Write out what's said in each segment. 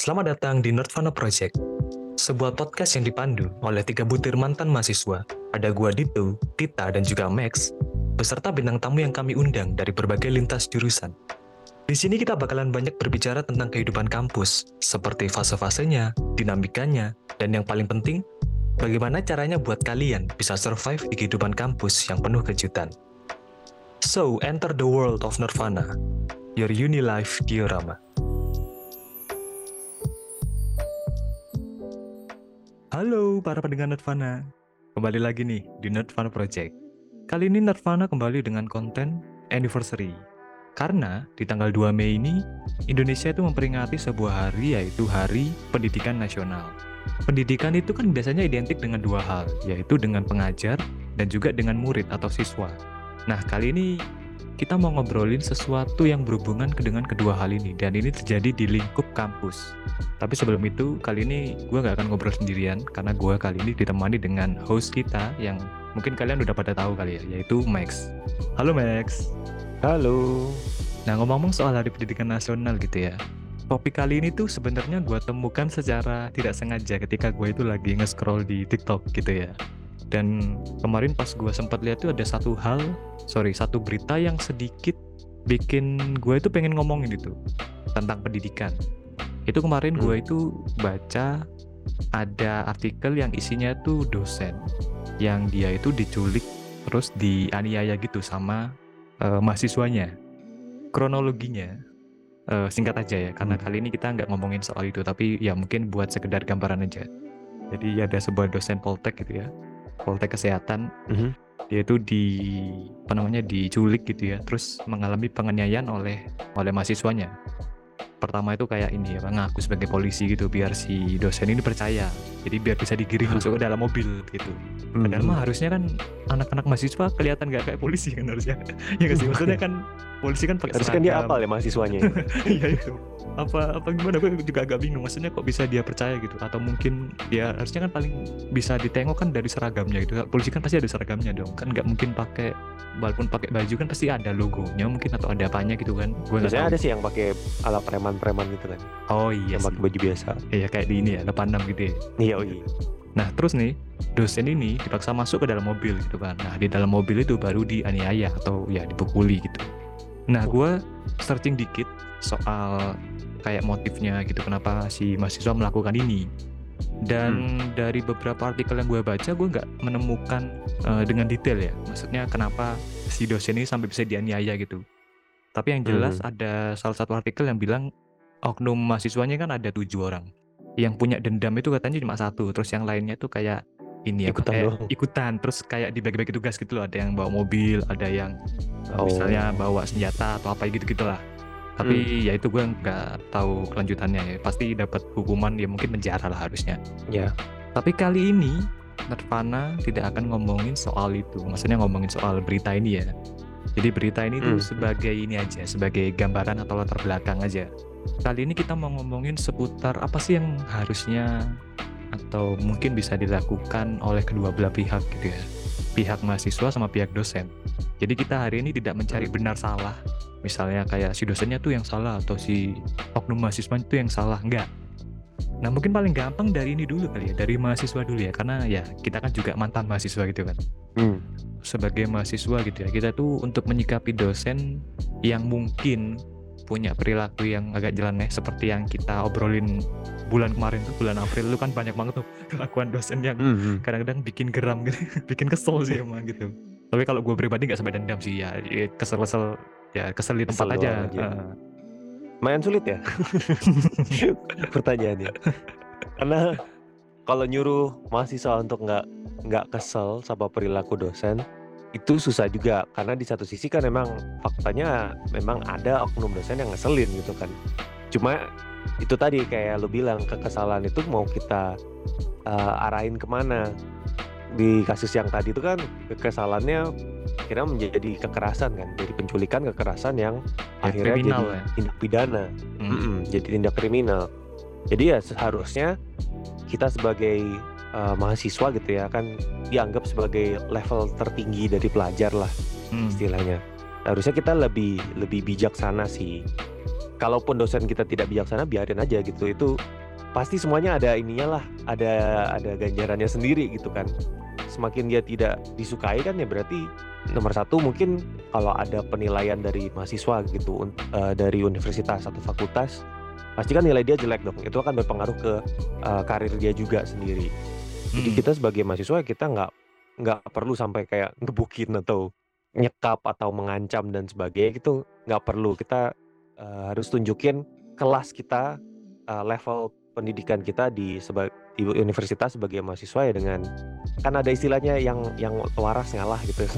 Selamat datang di Nerdvana Project, sebuah podcast yang dipandu oleh tiga butir mantan mahasiswa. Ada gua Dito, Tita, dan juga Max, beserta bintang tamu yang kami undang dari berbagai lintas jurusan. Di sini kita bakalan banyak berbicara tentang kehidupan kampus, seperti fase-fasenya, dinamikanya, dan yang paling penting, bagaimana caranya buat kalian bisa survive di kehidupan kampus yang penuh kejutan. So, enter the world of Nirvana, your uni life diorama. Halo para pendengar Nirvana, kembali lagi nih di Nirvana Project. Kali ini Nirvana kembali dengan konten anniversary. Karena di tanggal 2 Mei ini, Indonesia itu memperingati sebuah hari yaitu Hari Pendidikan Nasional. Pendidikan itu kan biasanya identik dengan dua hal, yaitu dengan pengajar dan juga dengan murid atau siswa. Nah, kali ini kita mau ngobrolin sesuatu yang berhubungan dengan kedua hal ini dan ini terjadi di lingkup kampus. Tapi sebelum itu, kali ini gue nggak akan ngobrol sendirian karena gue kali ini ditemani dengan host kita yang mungkin kalian udah pada tahu kali ya, yaitu Max. Halo Max. Halo. Nah ngomong-ngomong soal Hari Pendidikan Nasional gitu ya, topik kali ini tuh sebenarnya gue temukan secara tidak sengaja ketika gue itu lagi nge-scroll di TikTok gitu ya. Dan kemarin pas gue sempat lihat tuh ada satu hal, sorry, satu berita yang sedikit bikin gue itu pengen ngomongin itu tentang pendidikan. Itu kemarin gue Hmm. itu baca ada artikel yang isinya tuh dosen yang dia itu diculik terus dianiaya gitu sama eh, mahasiswanya. Kronologinya eh, singkat aja ya, karena Hmm. kali ini kita nggak ngomongin soal itu, tapi ya mungkin buat sekedar gambaran aja. Jadi ada sebuah dosen Poltek gitu ya, Poltek Kesehatan, Mhm. dia itu di apa namanya diculik gitu ya, terus mengalami penganiayaan oleh oleh mahasiswanya. Pertama itu kayak ini ya, ngaku sebagai polisi gitu biar si dosen ini percaya. Jadi biar bisa digiring masuk ke dalam mobil gitu. Padahal mah harusnya kan anak-anak mahasiswa kelihatan nggak kayak polisi kan harusnya. ya nggak sih maksudnya kan polisi kan pakai Harusnya kan dia apal ya mahasiswanya. Iya itu. Apa apa gimana gue juga agak bingung. Maksudnya kok bisa dia percaya gitu atau mungkin dia harusnya kan paling bisa ditengok kan dari seragamnya gitu. Polisi kan pasti ada seragamnya dong. Kan nggak mungkin pakai walaupun pakai baju kan pasti ada logonya mungkin atau ada apanya gitu kan. Gue Biasanya ada sih yang pakai ala preman-preman gitu kan. Oh iya yang pakai baju biasa. Iya kayak di ini ya 86 gitu ya. Iya, oh iya. Nah terus nih dosen ini dipaksa masuk ke dalam mobil gitu kan. Nah di dalam mobil itu baru dianiaya atau ya dipukuli gitu. Nah gue searching dikit soal kayak motifnya gitu kenapa si mahasiswa melakukan ini. Dan dari beberapa artikel yang gue baca gue nggak menemukan eh, dengan detail ya. Maksudnya kenapa si dosen ini sampai bisa dianiaya gitu. Tapi yang jelas ada salah satu artikel yang bilang oknum mahasiswanya kan ada tujuh orang. Yang punya dendam itu katanya cuma satu terus yang lainnya tuh kayak ini ya Ikutan kayak doang. ikutan terus kayak dibagi-bagi tugas gitu loh. Ada yang bawa mobil ada yang Oh. misalnya bawa senjata atau apa gitu gitulah. Tapi ya itu gue nggak tahu kelanjutannya ya. Pasti dapat hukuman ya mungkin penjara lah harusnya. Ya. tapi kali ini Nirvana tidak akan ngomongin soal itu. Maksudnya ngomongin soal berita ini ya jadi berita ini tuh Hmm. sebagai ini aja sebagai gambaran atau latar belakang aja. Kali ini kita mau ngomongin seputar apa sih yang harusnya atau mungkin bisa dilakukan oleh kedua belah pihak gitu ya. Pihak mahasiswa sama pihak dosen. Jadi kita hari ini tidak mencari benar salah. Misalnya kayak si dosennya tuh yang salah atau si oknum mahasiswa itu yang salah. Enggak nah mungkin paling gampang dari ini dulu kali ya dari mahasiswa dulu ya karena ya kita kan juga mantan mahasiswa gitu kan Hmm. sebagai mahasiswa gitu ya kita tuh untuk menyikapi dosen yang mungkin punya perilaku yang agak jelaneh seperti yang kita obrolin bulan kemarin tuh bulan April itu kan banyak banget tuh kelakuan dosen yang Mhm. kadang-kadang bikin geram gitu bikin kesel sih emang gitu tapi kalau gue pribadi nggak sampai dendam sih ya ya kesel-kesel ya kesel di tempat Kesel aja, aja. Heeh. Lumayan sulit ya pertanyaannya. Karena kalau nyuruh mahasiswa untuk nggak nggak kesel sama perilaku dosen itu susah juga karena di satu sisi kan memang faktanya memang ada oknum dosen yang ngeselin gitu kan. Cuma itu tadi kayak lu bilang kekesalan itu mau kita uh, arahin ke mana di kasus yang tadi itu kan kekesalannya kira menjadi kekerasan kan jadi penculikan kekerasan yang Ya, akhirnya kriminal jadi ya. tindak pidana Hmm. Mm-mm, jadi tindak kriminal. Jadi ya seharusnya kita sebagai uh, mahasiswa gitu ya kan dianggap sebagai level tertinggi dari pelajar lah Hmm. istilahnya. Harusnya kita lebih lebih bijaksana sih kalaupun dosen kita tidak bijaksana biarin aja gitu itu pasti semuanya ada ininya lah ada ada ganjarannya sendiri gitu kan semakin dia tidak disukai kan ya berarti nomor satu mungkin kalau ada penilaian dari mahasiswa gitu eh, dari universitas atau fakultas pasti kan nilai dia jelek dong. Itu akan berpengaruh ke eh, karir dia juga sendiri. Jadi Hmm. kita sebagai mahasiswa kita nggak nggak perlu sampai kayak ngebukin atau nyekap atau mengancam dan sebagainya gitu. Nggak perlu. Kita eh, harus tunjukin kelas kita eh, level pendidikan kita di seba- di universitas sebagai mahasiswa ya dengan kan ada istilahnya yang yang waras ngalah gitu.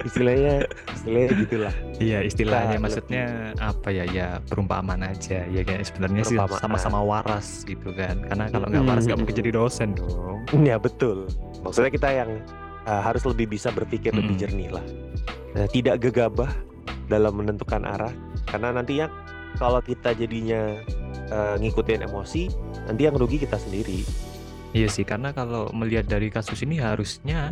Istilahnya istilahnya gitulah. Iya istilahnya Kita maksudnya apa ya? Ya perumpamaan aja. Ya kayak sebenarnya sih sama-sama waras gitu kan. Karena kalau nggak waras nggak mungkin jadi dosen dong. Ya betul. Maksudnya kita yang eh, harus lebih bisa berpikir lebih Mm-mm. jernih lah. Nah, tidak gegabah dalam menentukan arah. Karena nantinya kalau kita jadinya eh, ngikutin emosi nanti yang rugi kita sendiri Iya sih karena kalau melihat dari kasus ini harusnya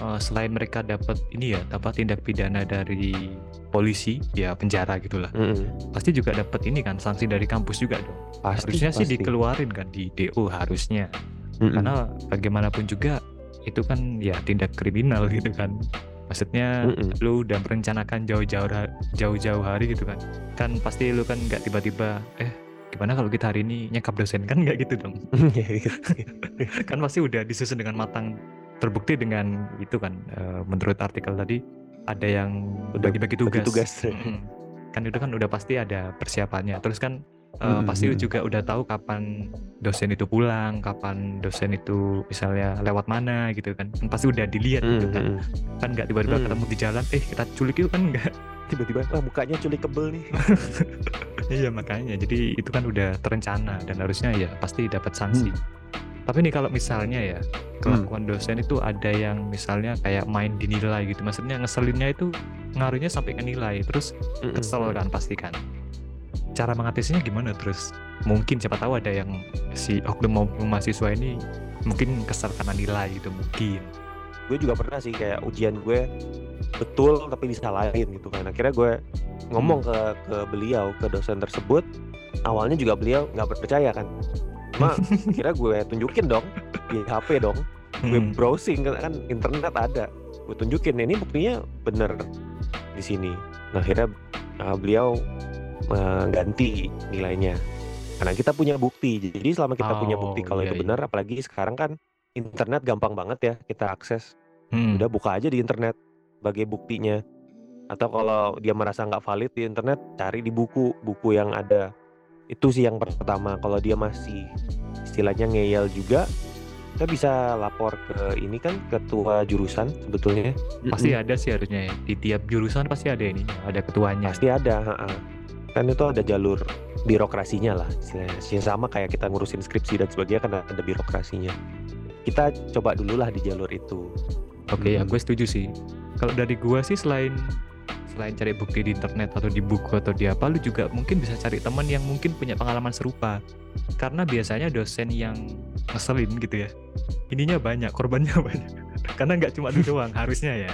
eh, selain mereka dapat ini ya dapat tindak pidana dari polisi ya penjara gitulah Mm-mm. pasti juga dapat ini kan sanksi dari kampus juga dong pasti harusnya sih pasti. dikeluarin kan di DO harusnya Mm-mm. karena bagaimanapun juga itu kan ya tindak kriminal gitu kan maksudnya Mm-mm. lu udah merencanakan jauh-jauh jauh-jauh hari gitu kan kan pasti lu kan nggak tiba-tiba eh gimana kalau kita hari ini nyekap dosen? Kan nggak gitu dong. Iya, kan pasti udah disusun dengan matang terbukti dengan itu kan eh, menurut artikel tadi ada yang Udah bagi-bagi bagi tugas, tugas. Mm-mm. kan itu kan udah pasti ada persiapannya. Terus kan eh, Mm-mm. pasti juga udah tahu kapan dosen itu pulang kapan dosen itu misalnya lewat mana gitu kan. Pasti udah dilihat gitu kan. Mm-mm. kan nggak tiba-tiba Mm. ketemu di jalan eh kita culik itu kan nggak. Tiba-tiba ah, mukanya culik kebel nih. Iya makanya. Jadi itu kan udah terencana dan harusnya ya pasti dapat sanksi. Tapi nih kalau misalnya ya kelakuan dosen itu ada yang misalnya kayak main dinilai gitu. Maksudnya ngeselinnya itu ngaruhnya sampai ke nilai. Terus kesel kan pasti kan cara mengatasinya gimana? Terus mungkin siapa tahu ada yang si oknum mahasiswa ini mungkin kesal karena nilai gitu mungkin. Gue juga pernah sih kayak ujian gue betul tapi disalahin gitu kan. Akhirnya gue ngomong ke ke beliau ke dosen tersebut. Awalnya juga beliau nggak percaya kan. Cuma akhirnya gue tunjukin dong di HP dong. Gue Hmm. browsing kan, kan internet ada. Gue tunjukin ini buktinya bener di sini. Nah akhirnya uh, beliau mengganti nilainya. Karena kita punya bukti. Jadi selama kita punya Oh, bukti kalau iya, itu iya. benar apalagi sekarang kan internet gampang banget ya kita akses. Hmm. udah buka aja di internet sebagai buktinya. Atau kalau dia merasa nggak valid di internet cari di buku. Buku yang ada. Itu sih yang pertama. Kalau dia masih istilahnya ngeyel juga kita bisa lapor ke ini kan ketua jurusan sebetulnya. Pasti ada sih harusnya ya. Di tiap jurusan pasti ada ini ada ketuanya. Pasti ada ha-ha. Kan itu ada jalur birokrasinya lah istilahnya Ya, sama kayak kita ngurusin skripsi dan sebagainya kan ada birokrasinya kita coba dulu lah di jalur itu Oke ya Mm-mm. gue setuju sih. Kalau dari gua sih selain selain cari bukti di internet atau di buku atau di apa, lu juga mungkin bisa cari teman yang mungkin punya pengalaman serupa. Karena biasanya dosen yang ngeselin gitu ya, ininya banyak, korbannya banyak. Karena nggak cuma lu doang, harusnya ya.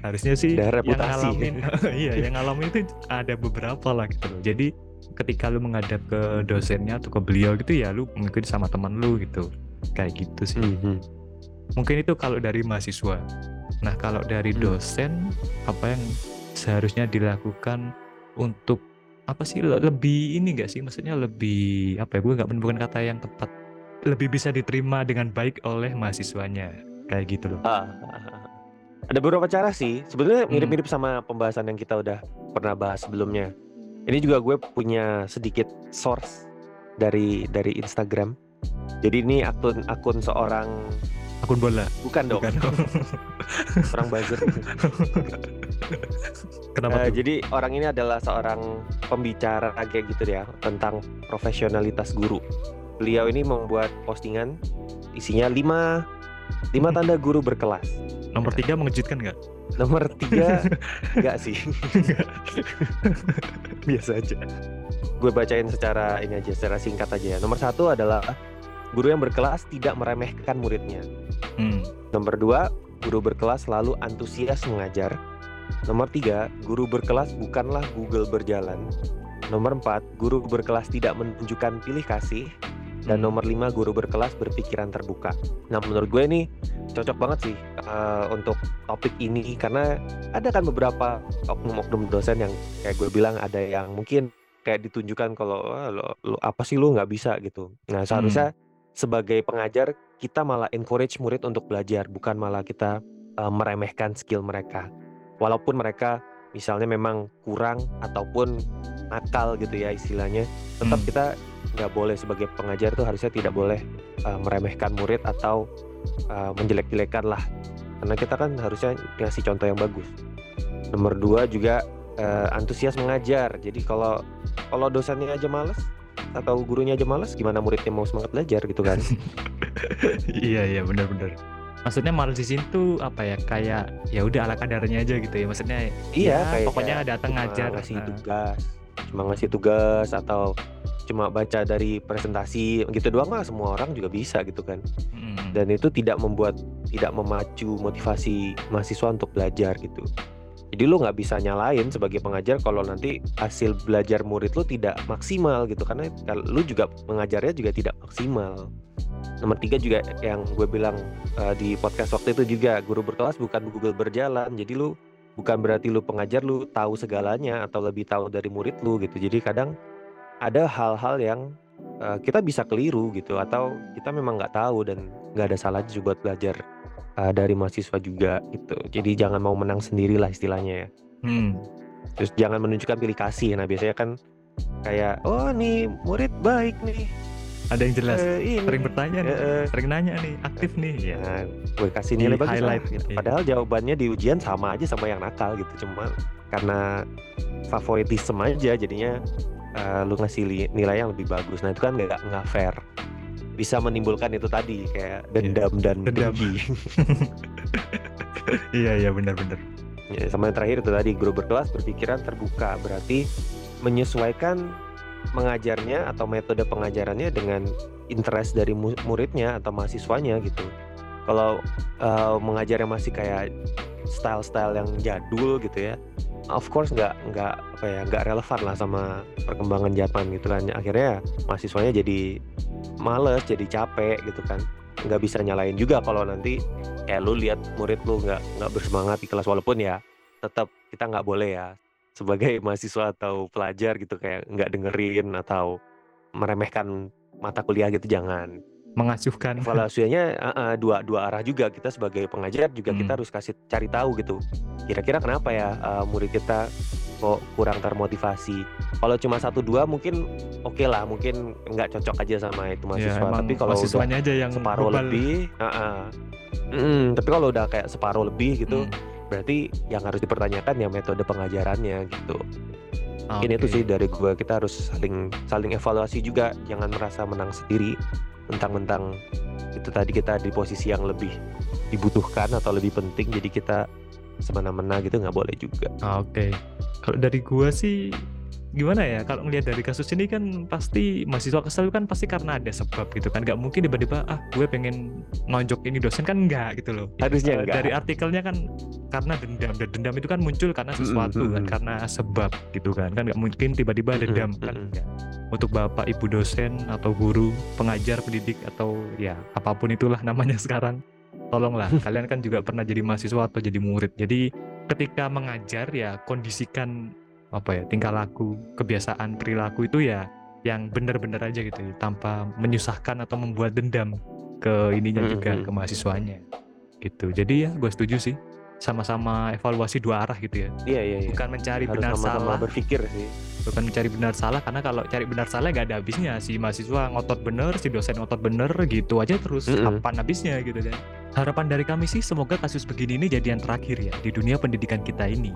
Harusnya sih Ada yang reputasi. ngalamin, iya yang ngalamin itu ada beberapa lah gitu loh. Jadi ketika lu menghadap ke dosennya atau ke beliau gitu ya, lu mengikuti sama teman lu gitu. Kayak gitu sih Mhm. mungkin itu kalau dari mahasiswa. Nah, kalau dari Hmm. dosen apa yang seharusnya dilakukan untuk apa sih le- lebih ini enggak sih maksudnya lebih apa ya gue nggak menemukan kata yang tepat lebih bisa diterima dengan baik oleh mahasiswanya kayak gitu loh Ah, ada beberapa cara sih. Sebenarnya Hmm. mirip-mirip sama pembahasan yang kita udah pernah bahas sebelumnya. Ini juga gue punya sedikit source dari dari Instagram. Jadi ini akun akun seorang akun bola bukan dong, bukan orang buzzer. kenapa tuh jadi orang ini adalah seorang pembicara kayak gitu ya tentang profesionalitas guru. Beliau ini membuat postingan isinya 5 5 tanda guru berkelas. Nomor tiga mengejutkan nggak Nomor tiga enggak sih. Biasa aja. Gue bacain secara ini aja, secara singkat aja ya. Nomor satu adalah guru yang berkelas tidak meremehkan muridnya. hmm. Nomor dua, guru berkelas selalu antusias mengajar. Nomor tiga, guru berkelas bukanlah Google berjalan. Nomor 4, guru berkelas tidak menunjukkan pilih kasih. Dan Hmm. nomor 5, guru berkelas berpikiran terbuka. Nah, menurut gue ini cocok banget sih eh, untuk topik ini karena ada kan beberapa oknum-oknum dosen yang kayak gue bilang ada yang mungkin kayak ditunjukkan kalau "Wah, lo, lo apa sih lu nggak bisa gitu. Nah, seharusnya sebagai pengajar kita malah encourage murid untuk belajar, bukan malah kita eh, meremehkan skill mereka. Walaupun mereka misalnya memang kurang ataupun nakal gitu ya istilahnya, tetap Hmm. kita nggak boleh sebagai pengajar tuh harusnya tidak boleh uh, meremehkan murid atau uh, menjelek-jelekan lah. Karena kita kan harusnya ngasih contoh yang bagus. Nomor dua juga uh, antusias mengajar. Jadi kalau kalau dosennya aja males atau gurunya aja males gimana muridnya mau semangat belajar gitu kan? Iya iya benar-benar maksudnya males di sini tuh apa ya? Kayak ya udah ala kadarnya aja gitu ya. Maksudnya iya ya, kayak pokoknya kayak datang ngajar. ngasih Nah, tugas cuma ngasih tugas atau cuma baca dari presentasi gitu doang mah semua orang juga bisa gitu kan mm, dan itu tidak membuat tidak memacu motivasi mahasiswa untuk belajar gitu. Jadi lu nggak bisa nyalain sebagai pengajar kalau nanti hasil belajar murid lu tidak maksimal gitu karena lu juga mengajarnya juga tidak maksimal. Nomor tiga juga yang gue bilang eh, di podcast waktu itu juga guru berkelas bukan Google berjalan. Jadi lu bukan berarti lu pengajar lu tahu segalanya atau lebih tahu dari murid lu gitu. Jadi kadang ada hal-hal yang eh, kita bisa keliru gitu atau kita memang nggak tahu dan nggak ada salahnya juga buat belajar eh, dari mahasiswa juga gitu. Jadi jangan mau menang sendiri lah istilahnya ya. hmm, Terus jangan menunjukkan pilih kasih. Nah biasanya kan kayak oh nih murid baik nih. ada yang jelas eh, ini. sering bertanya nih eh. sering nanya nih aktif nih ya Nah, gue kasih nilai bagus lah, gitu. iya. Padahal jawabannya di ujian sama aja sama yang nakal gitu. Cuma karena favoritisme aja jadinya eh, lu ngasih li- nilai yang lebih bagus. Nah itu kan nggak nggak fair. Bisa menimbulkan itu tadi kayak dendam dan Dendam. dengki. iya iya benar-benar Ya, sama yang terakhir itu tadi guru berkelas berpikiran terbuka berarti menyesuaikan mengajarnya atau metode pengajarannya dengan interest dari mu- muridnya atau mahasiswanya gitu. Kalau eh, mengajarnya masih kayak style-style yang jadul gitu ya, of course nggak nggak apa ya nggak relevan lah sama perkembangan zaman gitu kan. Akhirnya mahasiswanya jadi males, jadi capek gitu kan. Nggak bisa nyalain juga kalau nanti kayak lu lihat murid lu nggak nggak bersemangat di kelas walaupun ya tetap kita nggak boleh ya sebagai mahasiswa atau pelajar gitu kayak nggak dengerin atau meremehkan mata kuliah gitu jangan mengasuhkan. Evaluasinya eh, dua dua arah juga. Kita sebagai pengajar juga kita Hmm. harus kasih cari tahu gitu. Kira-kira kenapa ya eh, murid kita kok kurang termotivasi? Kalau cuma satu dua mungkin oke lah mungkin nggak cocok aja sama itu ya mahasiswa. emang tapi kalau mahasiswanya aja yang separuh bebal. lebih uh-uh. Mm, tapi kalau udah kayak separuh lebih gitu Hmm, berarti yang harus dipertanyakan ya metode pengajarannya gitu. Mungkin itu oke. sih dari gue kita harus saling saling evaluasi juga. Jangan merasa menang sendiri mentang-mentang itu tadi kita di posisi yang lebih dibutuhkan atau lebih penting jadi kita semena-mena gitu nggak boleh juga. Ah, Oke, kalau dari gua sih gimana ya? Kalau ngelihat dari kasus ini kan pasti mahasiswa kesel kan pasti karena ada sebab gitu kan. Gak mungkin tiba-tiba ah gue pengen nonjok ini dosen kan enggak gitu loh. harusnya Eh, enggak Dari artikelnya kan karena dendam dan dendam itu kan muncul karena sesuatu kan mm. karena sebab gitu kan kan nggak mungkin tiba-tiba dendam kan mm-mm. enggak. Untuk bapak ibu dosen atau guru pengajar pendidik atau ya apa pun itulah namanya sekarang tolonglah kalian kan juga pernah jadi mahasiswa atau jadi murid jadi ketika mengajar ya kondisikan apa ya tingkah laku kebiasaan perilaku itu ya yang benar-benar aja gitu ya, tanpa menyusahkan atau membuat dendam ke ininya juga Mhm. ke mahasiswanya gitu. Jadi ya gue setuju sih. Sama-sama evaluasi dua arah gitu ya. Iya iya iya. Bukan mencari harus benar sama-sama salah. berpikir sih. Bukan mencari benar salah karena kalau cari benar salah gak ada habisnya. Si mahasiswa ngotot bener si dosen ngotot bener gitu aja terus. Mm-mm. kapan habisnya gitu kan. Harapan dari kami sih semoga kasus begini ini jadi yang terakhir ya di dunia pendidikan kita ini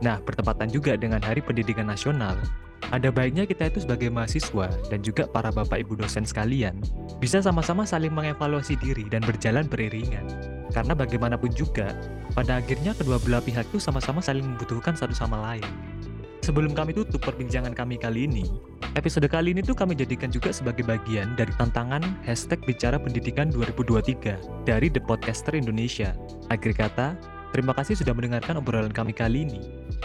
nah bertepatan juga dengan hari pendidikan nasional ada baiknya kita itu sebagai mahasiswa dan juga para bapak ibu dosen sekalian bisa sama-sama saling mengevaluasi diri dan berjalan beriringan karena bagaimanapun juga pada akhirnya kedua belah pihak itu sama-sama saling membutuhkan satu sama lain Sebelum kami tutup perbincangan kami kali ini, episode kali ini tuh kami jadikan juga sebagai bagian dari tantangan hashtag Bicara Pendidikan 2023 dari The Podcaster Indonesia. Akhir kata, Terima kasih sudah mendengarkan obrolan kami kali ini.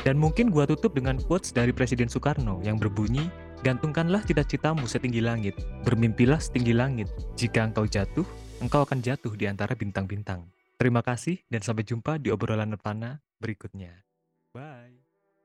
Dan mungkin gua tutup dengan quotes dari Presiden Soekarno yang berbunyi, Gantungkanlah cita-citamu setinggi langit, bermimpilah setinggi langit. Jika engkau jatuh, engkau akan jatuh di antara bintang-bintang. Terima kasih dan sampai jumpa di obrolan Nirvana berikutnya. Bye.